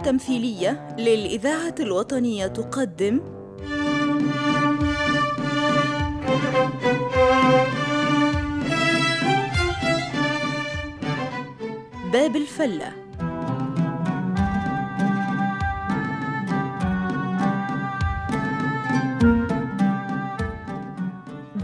التمثيلية للإذاعة الوطنية تقدم. باب الفلة.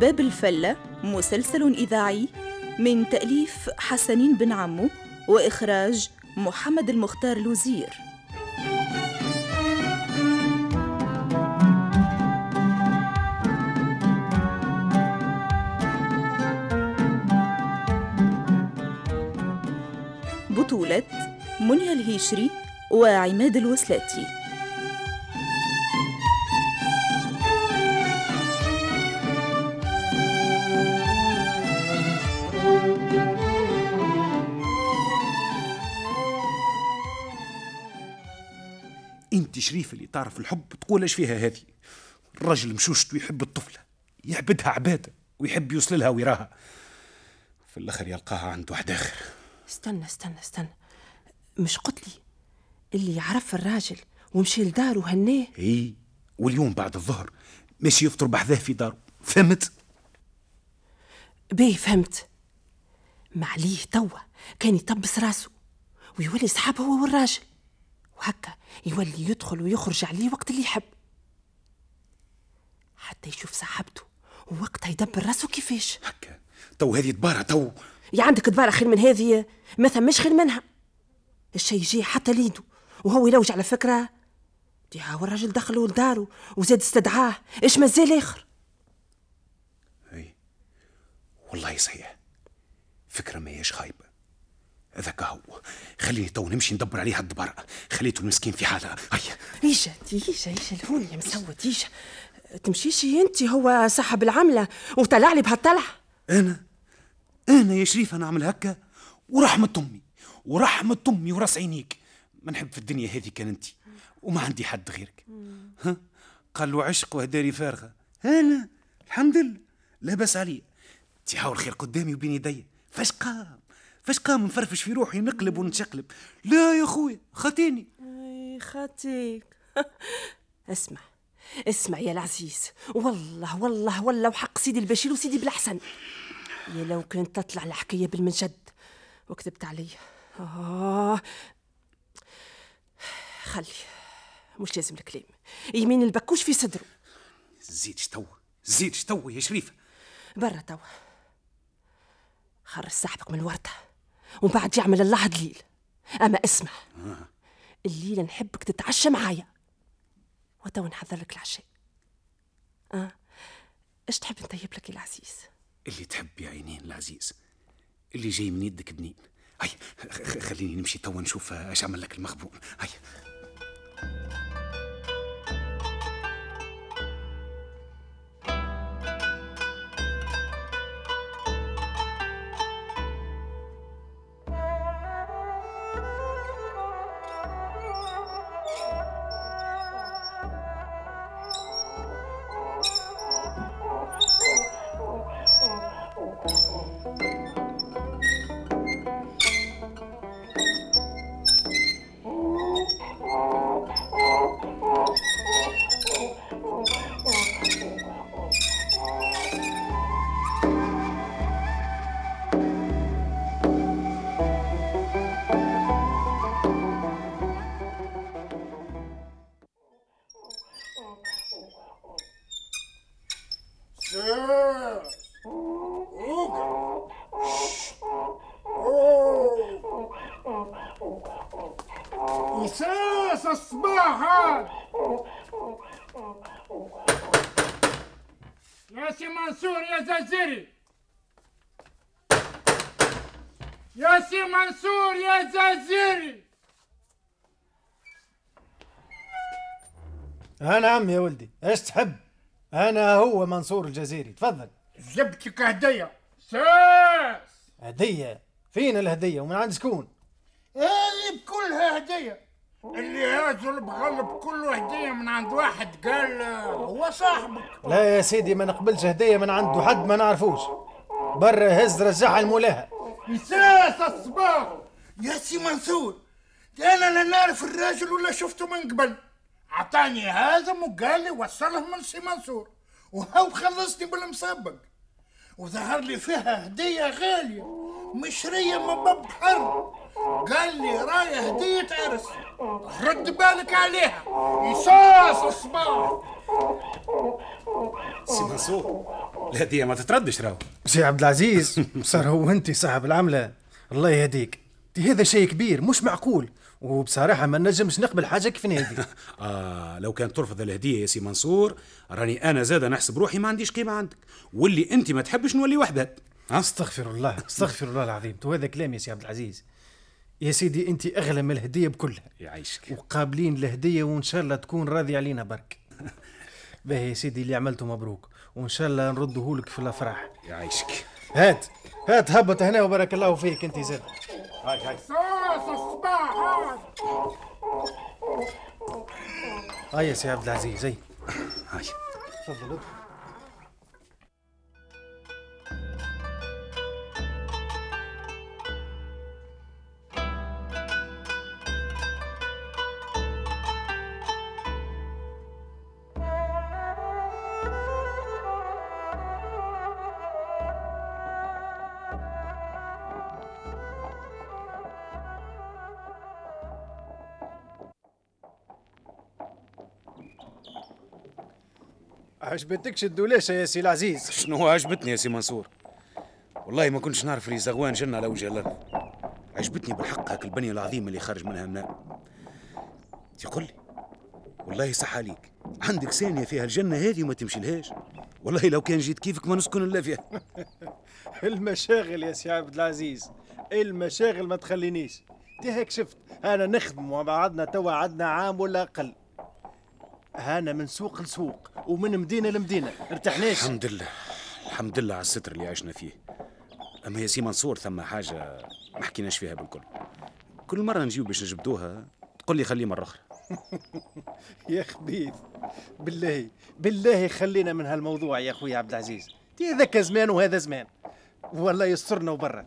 باب الفلة مسلسل إذاعي من تأليف حسنين بن عمو وإخراج محمد المختار لوزير. بطولة منيا الهيشري وعماد الوسلاتي. انت شريف اللي تعرف الحب تقول إيش فيها هذه؟ الرجل مشوشت ويحب الطفلة يعبدها عبادة ويحب يوصل لها ويراها. في الآخر يلقاها عند واحد آخر. استنى استنى استنى. مش قلت لي اللي يعرف الراجل ومشي لداره وهنيه اي واليوم بعد الظهر ماشي يفطر بحذاه في داره. فهمت؟ بيه فهمت. معليه توا كان يطبس راسه ويولي صحاب هو والراجل. وهكا يولي يدخل ويخرج عليه وقت اللي يحب. حتى يشوف صاحبته ووقتها يدبر راسه كيفاش. هكا. تو هذه دبارة تو. يا عندك دبارة خير من هذه؟ ما ثماش خير منها. الشي يجي حتى ليدو وهو يلوج على فكرة. دي هاو الراجل دخلوا لدارو وزاد استدعاه. إيش مازال آخر؟ أي والله صحيح. فكرة ما هيش خايبة هذاك هو. خليني تو نمشي ندبر عليه هالدبارة خليته المسكين في حالة. هيا. ايجا ايجا ايجا الهون يا مسود ايجا تمشيشي انت هو صاحب العملة وطلع لي بهالطلع أنا؟ أنا يا شريف أنا أعمل هكا ورحمة أمي ورحمة أمي وراس عينيك. ما نحب في الدنيا هذه كان انت وما عندي حد غيرك. ها؟ قال له عشق وهداري فارغة. أنا الحمد لله. لا بأس علي انت حاول خير قدامي وبين يدي. فاش قام؟ فاش قام نفرفش في روحي نقلب ونشقلب. لا يا خويا خاتيني. أي خاتيك. اسمع اسمع يا العزيز. والله والله والله وحق سيدي البشير وسيدي بالحسن يا لو كنت تطلع الحكاية بالمنجد وكذبت علي. آه. خلي مش لازم الكلام. يمين البكوش في صدره. زيدش تو زيدش تو يا شريفة. برا توا خرج صاحبك من الوردة ومن بعد يعمل الله دليل. أما اسمع الليلة نحبك تتعشى معايا. وتوا نحضر لك العشاء. آه. إيش تحب نطيب لك يا العزيز؟ اللي تحب يا عينين العزيز. اللي جاي من يدك بنين هيا خليني نمشي توا نشوف إيش عمل لك المغبون هيا منصور يا سي منصور يا زازري ها نعم يا ولدي إيش تحب؟ أنا هو منصور الجزيري تفضل. جبت لك هدية. ساس. هدية؟ فين الهدية ومن عند شكون هذه بكلها هدية. اللي هاجر بغلب كله هدية من عند واحد قال هو صاحبك. لا يا سيدي ما نقبلش هدية من عنده حد ما نعرفوش. برا هز رجعها لمولاها مساس الصباح يا سي منصور أنا لا نعرف الراجل ولا شفته من قبل. عطاني هذا وقال لي وصله من سي منصور وهو خلصني بالمسبق وظهر لي فيها هدية غالية مشرية من باب بحر قال لي راية هدية عرس. رد بالك عليها. يصاص الصباح سي منصور الهدية ما تتردش راهو. سي عبد العزيز صار هو انت صاحب العملة الله يهديك. دي هذا شيء كبير مش معقول. وبصراحة ما نجمش نقبل حاجة كيف هذه آه لو كان ترفض الهدية يا سي منصور راني أنا زاد نحسب روحي ما عنديش قيمة عندك. واللي أنت ما تحبش نولي وحده ها؟ استغفر الله استغفر الله العظيم. تو هذا كلام يا سي عبد العزيز. يا سيدي أنت اغلى من الهدية بكلها. يعيشك وقابلين الهدية وإن شاء الله تكون راضي علينا برك. باهي يا سيدي اللي عملته مبروك. وإن شاء الله نرده لك في الأفراح. يعيشك هات هات هبط هنا وبارك الله فيك أنت زاد. هاي هاي. صاص الصباح. هاي يا سي عبد العزيز هاي. هاي تفضل عجبتكش الدولاشة يا سي العزيز؟ شنو عجبتني يا سي منصور؟ والله ما كنتش نعرف اللي زغوان جنة على وجه الأرض. عجبتني بالحق هاك البنية العظيمة اللي خارج منها ماء تقول لي والله صح عليك. عندك ثانية فيها الجنة هذه وما تمشي لهاش والله لو كان جيت كيفك ما نسكن إلا فيها. المشاغل يا سي عبد العزيز المشاغل ما تخلينيش. انت هيك شفت أنا نخدم وبعدنا توا عدنا عام ولا أقل. أنا من سوق لسوق. ومن مدينة لمدينة. ارتحناش. الحمد لله. الحمد لله على الستر اللي عشنا فيه. أما يا سي منصور ثم حاجة ما حكيناش فيها بالكل. كل مرة نجيو باش نجبدوها تقول لي خليه مرة أخرى. يا خبيث. بالله بالله خلينا من هالموضوع يا خويا عبد العزيز. ذاك زمان وهذا زمان. والله يسترنا وبرا.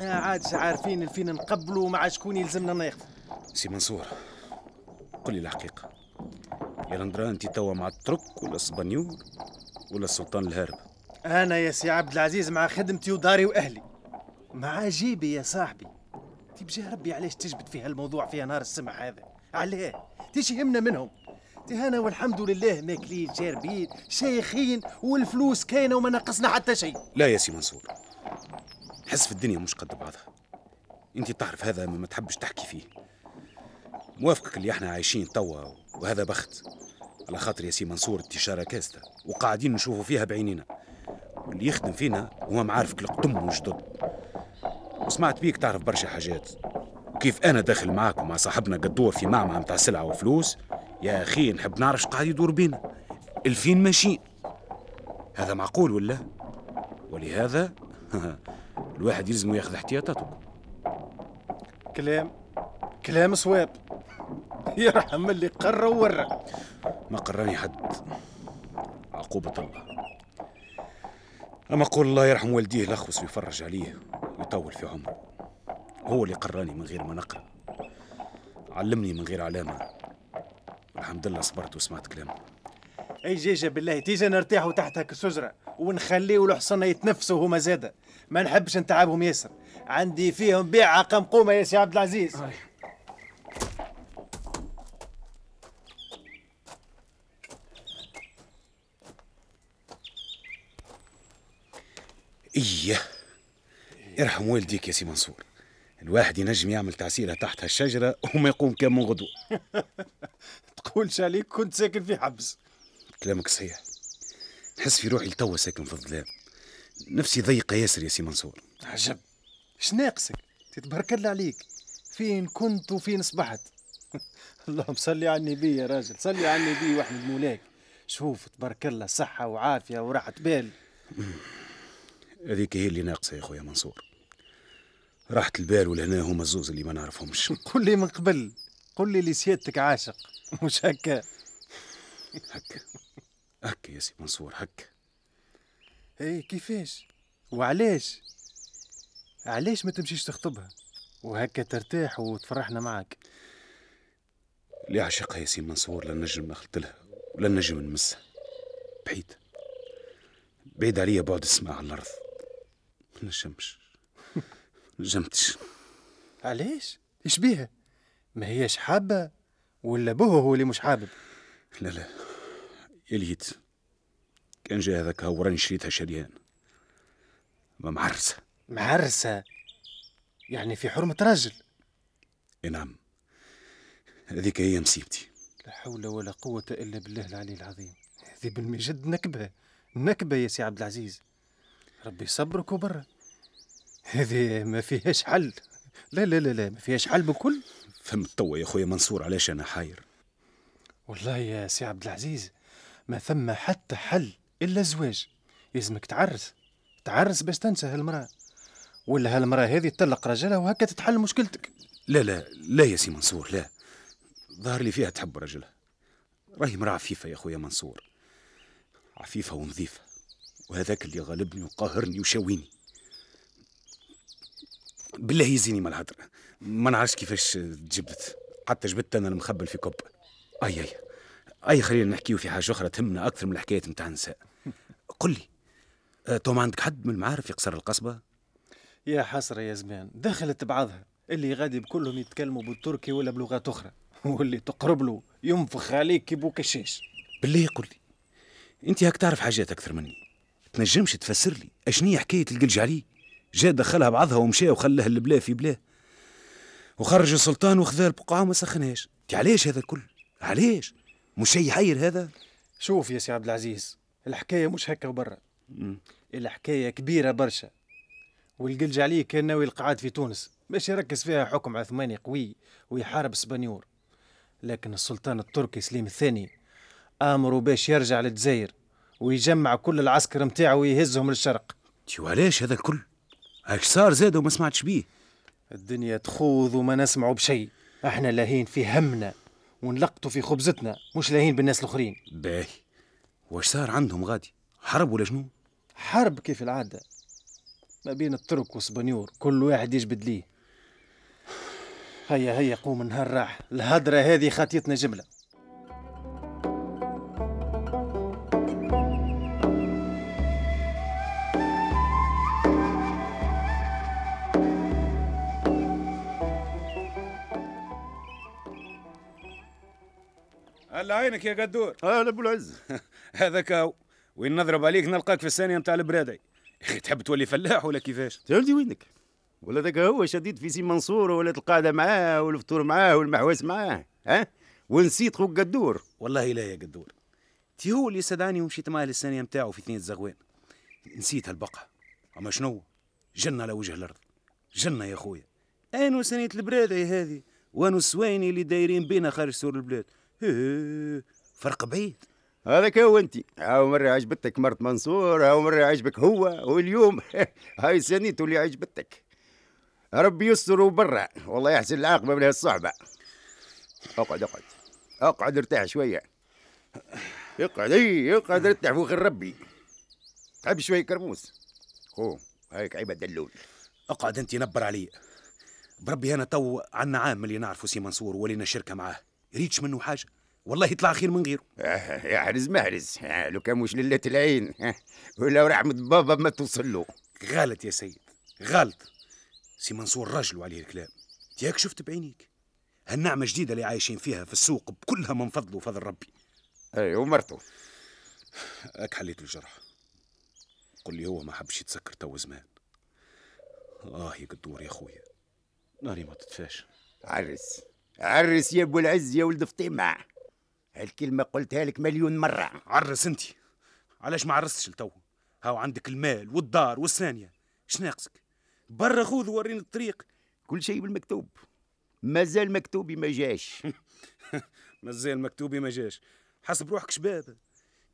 آه عادش عارفين فين نقبلوا مع شكون يلزمنا ناخذ. سي منصور قل لي الحقيقة. يا لندرا انت توا مع الترك ولا السبانيول ولا السلطان الهارب. أنا يا سي عبد العزيز مع خدمتي وداري وأهلي. مع جيبي يا صاحبي. تي بجاه ربي علاش تجبد في هالموضوع في نهار السمح هذا؟ علاه تيش يهمنا منهم. تي هنا والحمد لله ماكلين شاربين شايخين والفلوس كاينة وما نقصنا حتى شيء. لا يا سي منصور. حس في الدنيا مش قد بعضها. انت تعرف هذا ما تحبش تحكي فيه. موافقك اللي إحنا عايشين توا وهذا بخت. على خاطر يا سي منصور التجارة كاسته وقاعدين نشوفوا فيها بعينينا. واللي يخدم فينا هو معارفك القدم وجدد وسمعت بيك تعرف برشا حاجات. وكيف أنا داخل معاك ومع صاحبنا قدور في معمعة متاع سلعة وفلوس يا أخي نحب نعرف قاعد يدور بينا. الفين ماشيين هذا معقول ولا؟ ولهذا الواحد يلزم ياخذ احتياطاته كلام كلام صواب. يرحم اللي قرر وورى ما قراني حد. عقوبة الله. أما قول الله يرحم والديه لخوص ويفرج عليه ويطول في عمره. هو اللي قراني من غير ما نقرأ. علمني من غير علامة. الحمد لله صبرت وسمعت كلامه. أي جيجة بالله تيجي نرتاحوا تحتك السجرة ونخليوا الحصنة يتنفسوا هما زادة. ما نحبش نتعبهم ياسر. عندي فيهم بيعة قمقومة يا سي عبد العزيز. إيه يرحم والديك يا سي منصور. الواحد ينجم يعمل تعسيرة تحت هالشجرة وما يقوم كان من غدوة تقولش عليك كنت ساكن في حبس. كلامك صحيح. نحس في روحي لتوا ساكن في الظلام. نفسي ضيقة ياسر يا سي منصور. عجب. اش ناقصك؟ تتبارك الله عليك. فين كنت وفين صبحت؟ اللهم صلي على النبي يا راجل. صلي على النبي واحمد مولاك. شوف تبارك الله صحة وعافية وراحة بال. هذيك هي اللي ناقصة يا خويا منصور. راحة البال والهنا هما الزوز اللي ما نعرفهمش. قل لي من قبل. قل لي اللي سيادتك عاشق. مش هكا. هكا هكا يا سي منصور هكا إيه كيفاش؟ وعلاش؟ علاش ما تمشيش تخطبها؟ وهكا ترتاح وتفرحنا معك اللي عشقها يا سي منصور لن نجم نخلط لها ولن نجم نمسها. بعيد بعيد عليا بعد السماء على الأرض. ما نجمش نجمتش علاش؟ إيش بيها؟ ما هيش حابه ولا بوه هو اللي مش حابب؟ لا لا. يا ليت. كان جا هذاك هو راني شريتها شريان. ما معرسة. معرسة؟ يعني في حرمة رجل إي نعم. هذيك هي مصيبتي. لا حول ولا قوة إلا بالله العلي العظيم. هذه بالمجد نكبة نكبة يا سي عبد العزيز. ربي يصبرك وبرا. هذه ما فيهاش حل. لا لا لا لا ما فيهاش حل بكل. فهمت توا يا خويا منصور علاش أنا حاير؟ والله يا سي عبد العزيز ما ثم حتى حل إلا الزواج يلزمك تعرس. تعرس باش تنسى هالمرأة. ولا هالمرأة هذه تطلق رجلها وهكا تتحل مشكلتك. لا لا لا يا سي منصور لا. ظهر لي فيها تحب رجلها. راهي مرأة عفيفة يا خويا منصور. عفيفة ونظيفة. وهذاك اللي غالبني وقاهرني وشاويني. بالله يزيني ما الهدر. ما نعرفش كيفاش تجبدت حتى جبدت أنا المخبل في كبة. أي أي. أي خلينا نحكيو في حاجة أخرى تهمنا أكثر من الحكايات نتاع النساء. قل لي أه، تو ما عندك حد من المعارف يقصر القصبة؟ يا حسرة يا زمان. دخلت بعضها. اللي غادي بكلهم يتكلموا بالتركي ولا بلغات أخرى. واللي تقرب له ينفخ عليك كي بوكشاش بالله قل لي. أنت هاك تعرف حاجات أكثر مني. تنجمش تفسر لي. أشني حكاية القلج علي جا دخلها بعضها ومشى وخلاه البلا في بلاه. وخرج السلطان وخذا البقعة وما سخنهاش. انت علاش هذا الكل؟ علاش؟ مش شي يحير هذا؟ شوف يا سي عبد العزيز الحكاية مش هكا وبرا. الحكاية كبيرة برشا. والقلج عليه كان ناوي القعاد في تونس باش يركز فيها حكم عثماني قوي ويحارب اسبانيور لكن السلطان التركي سليم الثاني آمره باش يرجع للجزائر. ويجمع كل العسكر متاعه ويهزهم للشرق. انت وعلاش هذا الكل؟ هاك صار زاد وما سمعتش بيه. الدنيا تخوض وما نسمعوا بشيء. إحنا لاهين في همنا ونلقطوا في خبزتنا مش لاهين بالناس الآخرين. باهي. واش صار عندهم غادي؟ حرب ولا شنو؟ حرب كيف العادة؟ ما بين الترك وسبانيور كل واحد يجبد ليه. هيا هيا قوم النهار راح. الهدرة هذه خاطيتنا جملة. عينك يا قدور. هلا أبو العز. هذاك هو وين نضرب عليك؟ نلقاك في السانية نتاع البرادعي. يا أخي تحب تولي فلاح ولا كيفاش؟ تولدي وينك؟ ولا ذاك هو شديد في سي منصور ولا القعده معاه والفطور معاه والمحواس معاه ها؟ ونسيت خوك قدور. والله لا يا قدور. تي هو اللي استدعاني ومشيت معاه للسانية نتاعو في ثنية زغوان نسيت هالبقعة. أما شنو؟ جنة على وجه الأرض. جنة يا خويا. أنا سانية البرادعي هذه وأنا السويني اللي دايرين بينا خارج سور البلاد. فرق بعيد هذاك هو انت هاو مرة عجبتك مرت منصور هاو مرة عجبك هو واليوم هاي سنيته اللي عجبتك. ربي يستر وبرع والله يحسن العاقبة من هالصعبة. اقعد اقعد. اقعد ارتاح شوية. اقعد إي اقعد ارتاح فوق ربي تحب شوية كرموس خو هايك عيبه دلول اقعد انت نبر علي. بربي أنا تو عنا عام اللي نعرفه سي منصور ولينا شركة معاه. يريدش منه حاجة. والله يطلع خير من غيره. آه، يا حرز محرز آه، لو كان مش لله العين. آه، ولا رحمة بابا ما توصل له. غلط يا سيد غلط. سي منصور راجل وعليه الكلام. تياك شفت بعينيك؟ هالنعمة جديدة اللي عايشين فيها في السوق بكلها من فضله وفضل ربي. أي ومرته. هاك حليت الجرح. قل لي هو ما حبش يتسكر تو زمان. آه يا قدور يا خويا ناري ما تطفاش عرس عرس يا أبو العز يا ولد فطيمة. هالكلمة قلتها لك مليون مرة. عرس انت علاش ما عرستش لتو؟ هاو عندك المال والدار والثانية. اش ناقصك برا خذ وريني الطريق. كل شيء بالمكتوب. مازال مكتوبي ما جاش. مازال مكتوبي ما جاش. حسب روحك شباب.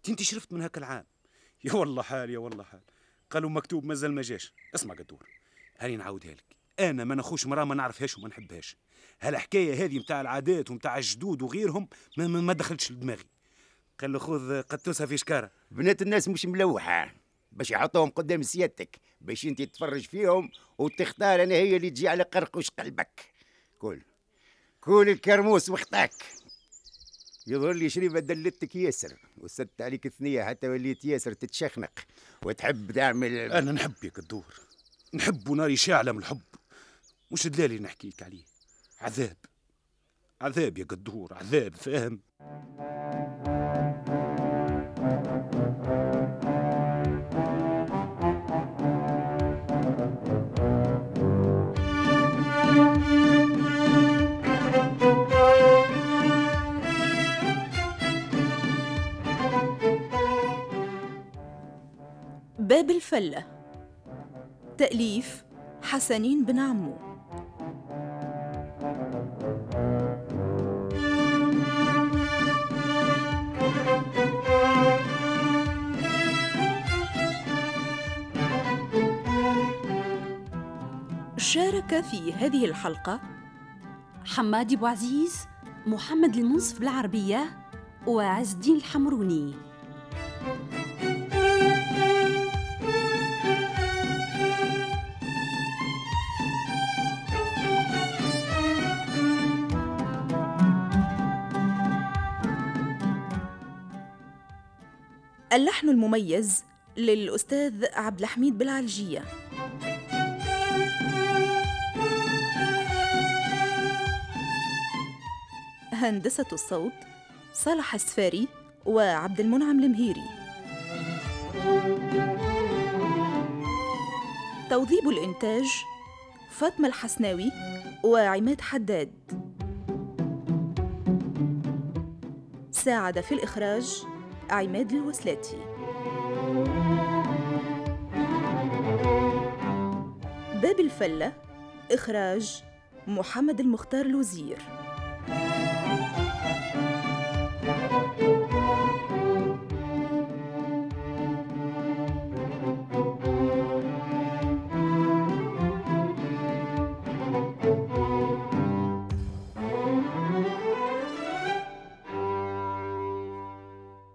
انت شرفت من هاك العام. يا والله حال يا والله حال. قالوا مكتوب مازال ما جاش. اسمع قدور. هاني نعاودها لك. أنا ما نخوش مراه ما نعرفهاش وما نحبهاش. هالحكاية هذه متاع العادات ومتاع الجدود وغيرهم ما, ما, ما دخلتش لدماغي. قال له خذ قطوسها في شكارة. بنات الناس مش ملوحة باش يحطوهم قدام سيادتك باش أنت تتفرج فيهم وتختار أنا هي اللي تجي على قرقش قلبك. كل كل الكرموس وخطاك. يظهر لي شريفة دلتك ياسر وسدت عليك ثنية حتى وليت ياسر تتشخنق وتحب تعمل أنا نحب يا قدور نحب وناري شاعله من الحب. مش دلالي نحكيك عليه. عذاب. عذاب يا قدور عذاب فاهم؟ باب الفلة. تأليف حسنين بن عمو. شارك في هذه الحلقة. حمادي بوعزيز محمد المنصف بالعربية وعز الدين الحمروني. اللحن المميز للأستاذ عبد الحميد بالعلجية هندسة الصوت صالح السفاري وعبد المنعم المهيري. توظيب الإنتاج فاطمة الحسناوي وعماد حداد. ساعد في الإخراج عماد الوسلاتي. باب الفلة إخراج محمد المختار الوزير.